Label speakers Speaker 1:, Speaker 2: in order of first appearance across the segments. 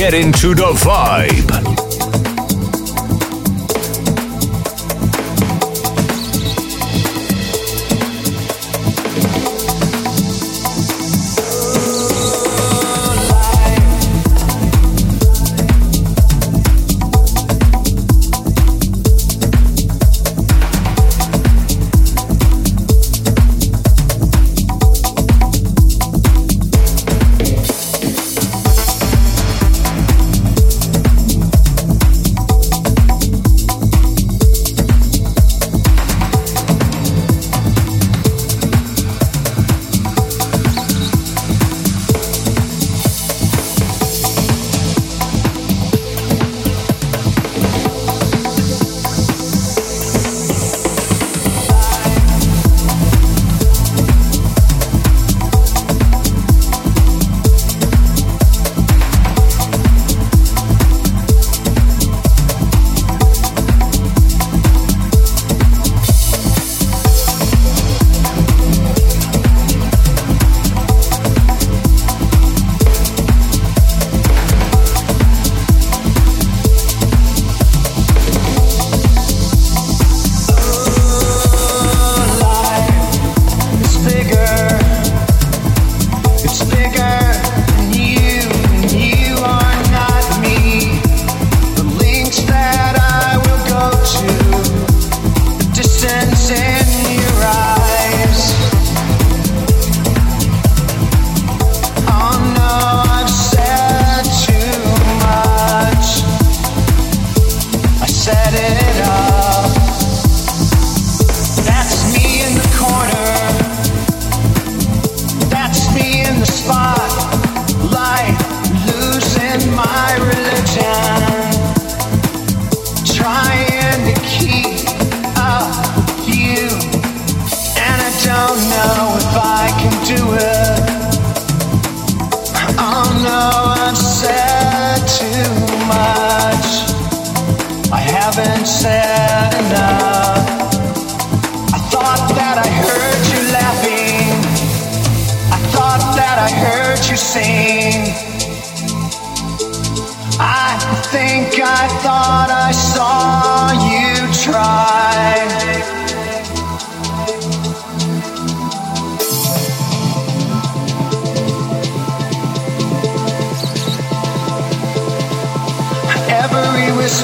Speaker 1: Get into the vibe.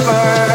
Speaker 1: Whisper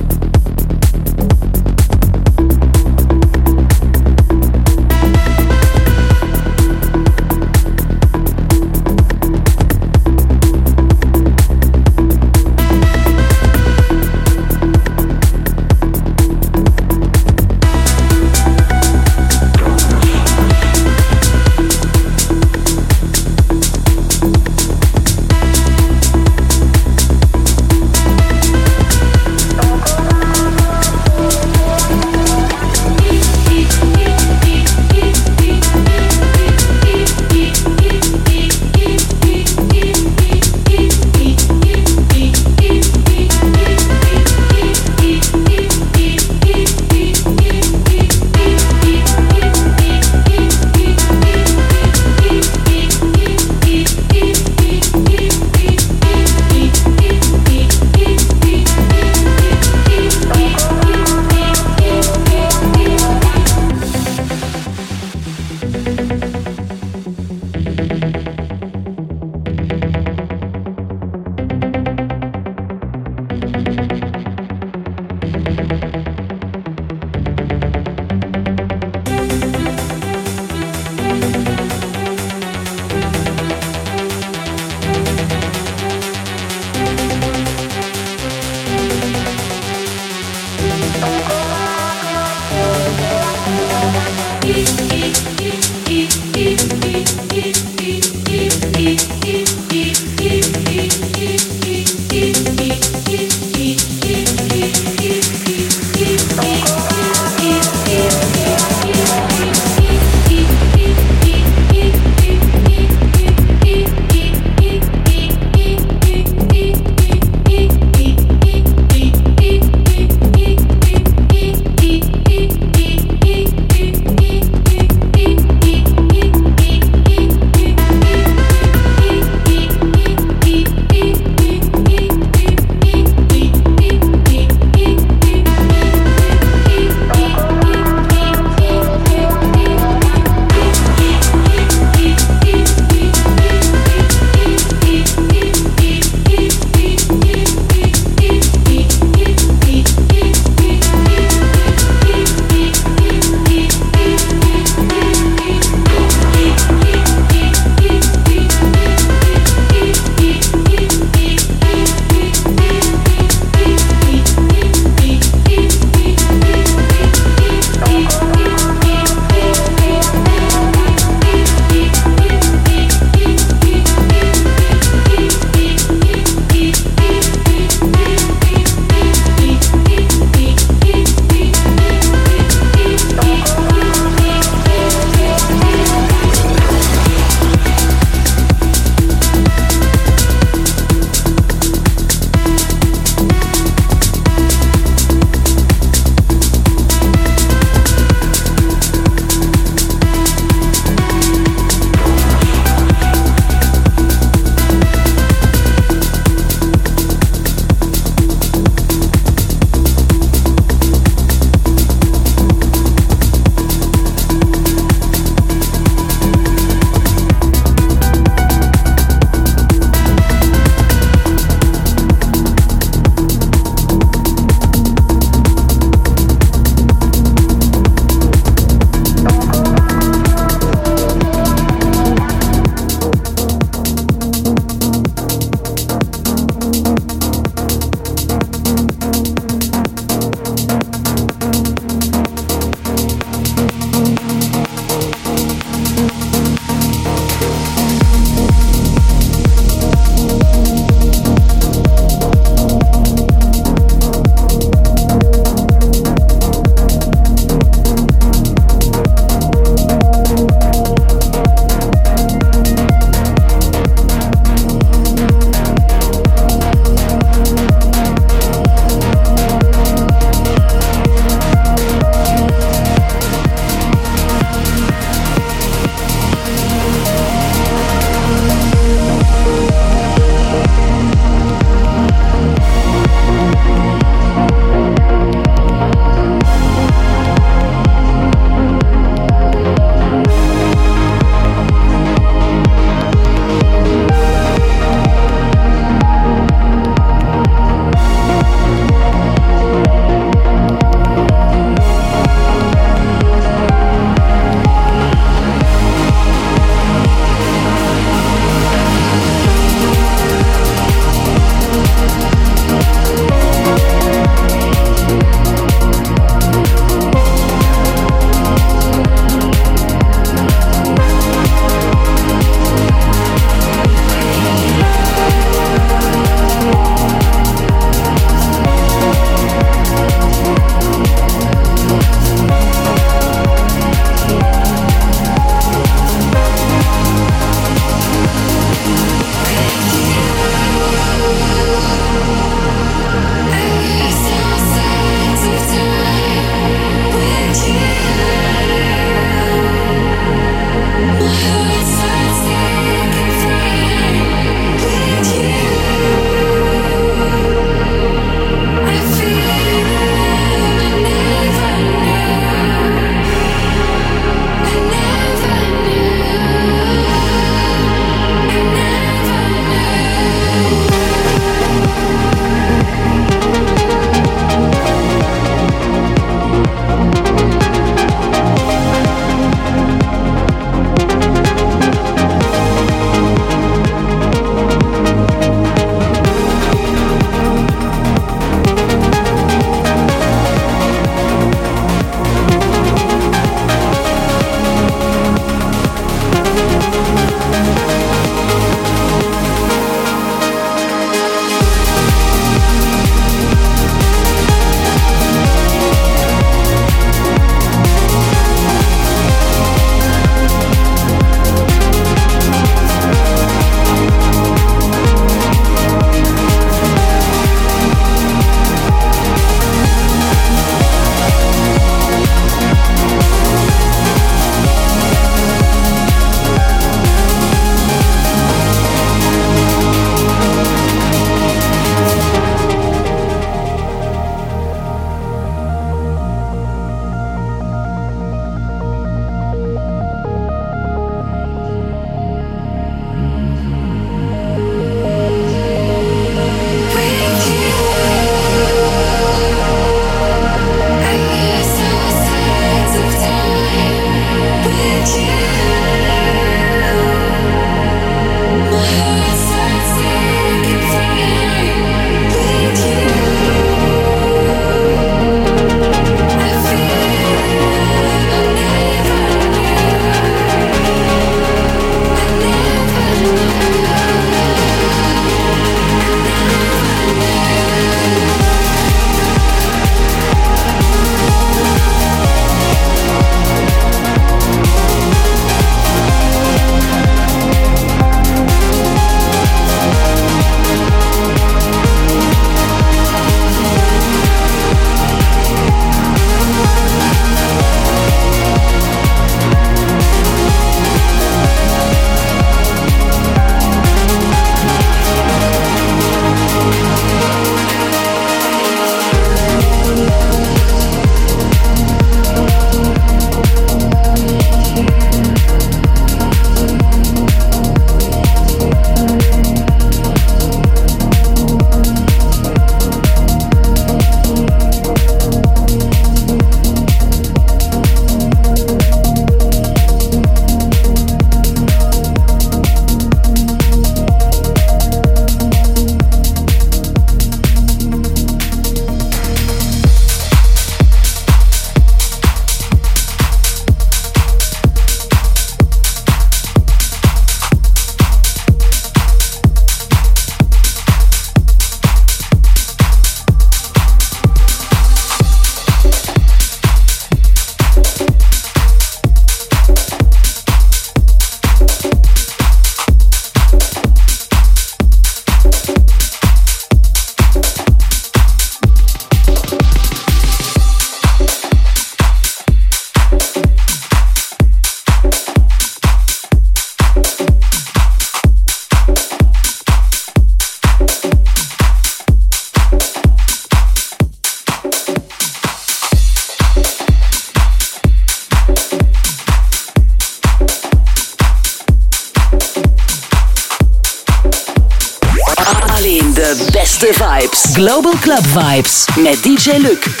Speaker 2: Club Vibes met DJ Luc.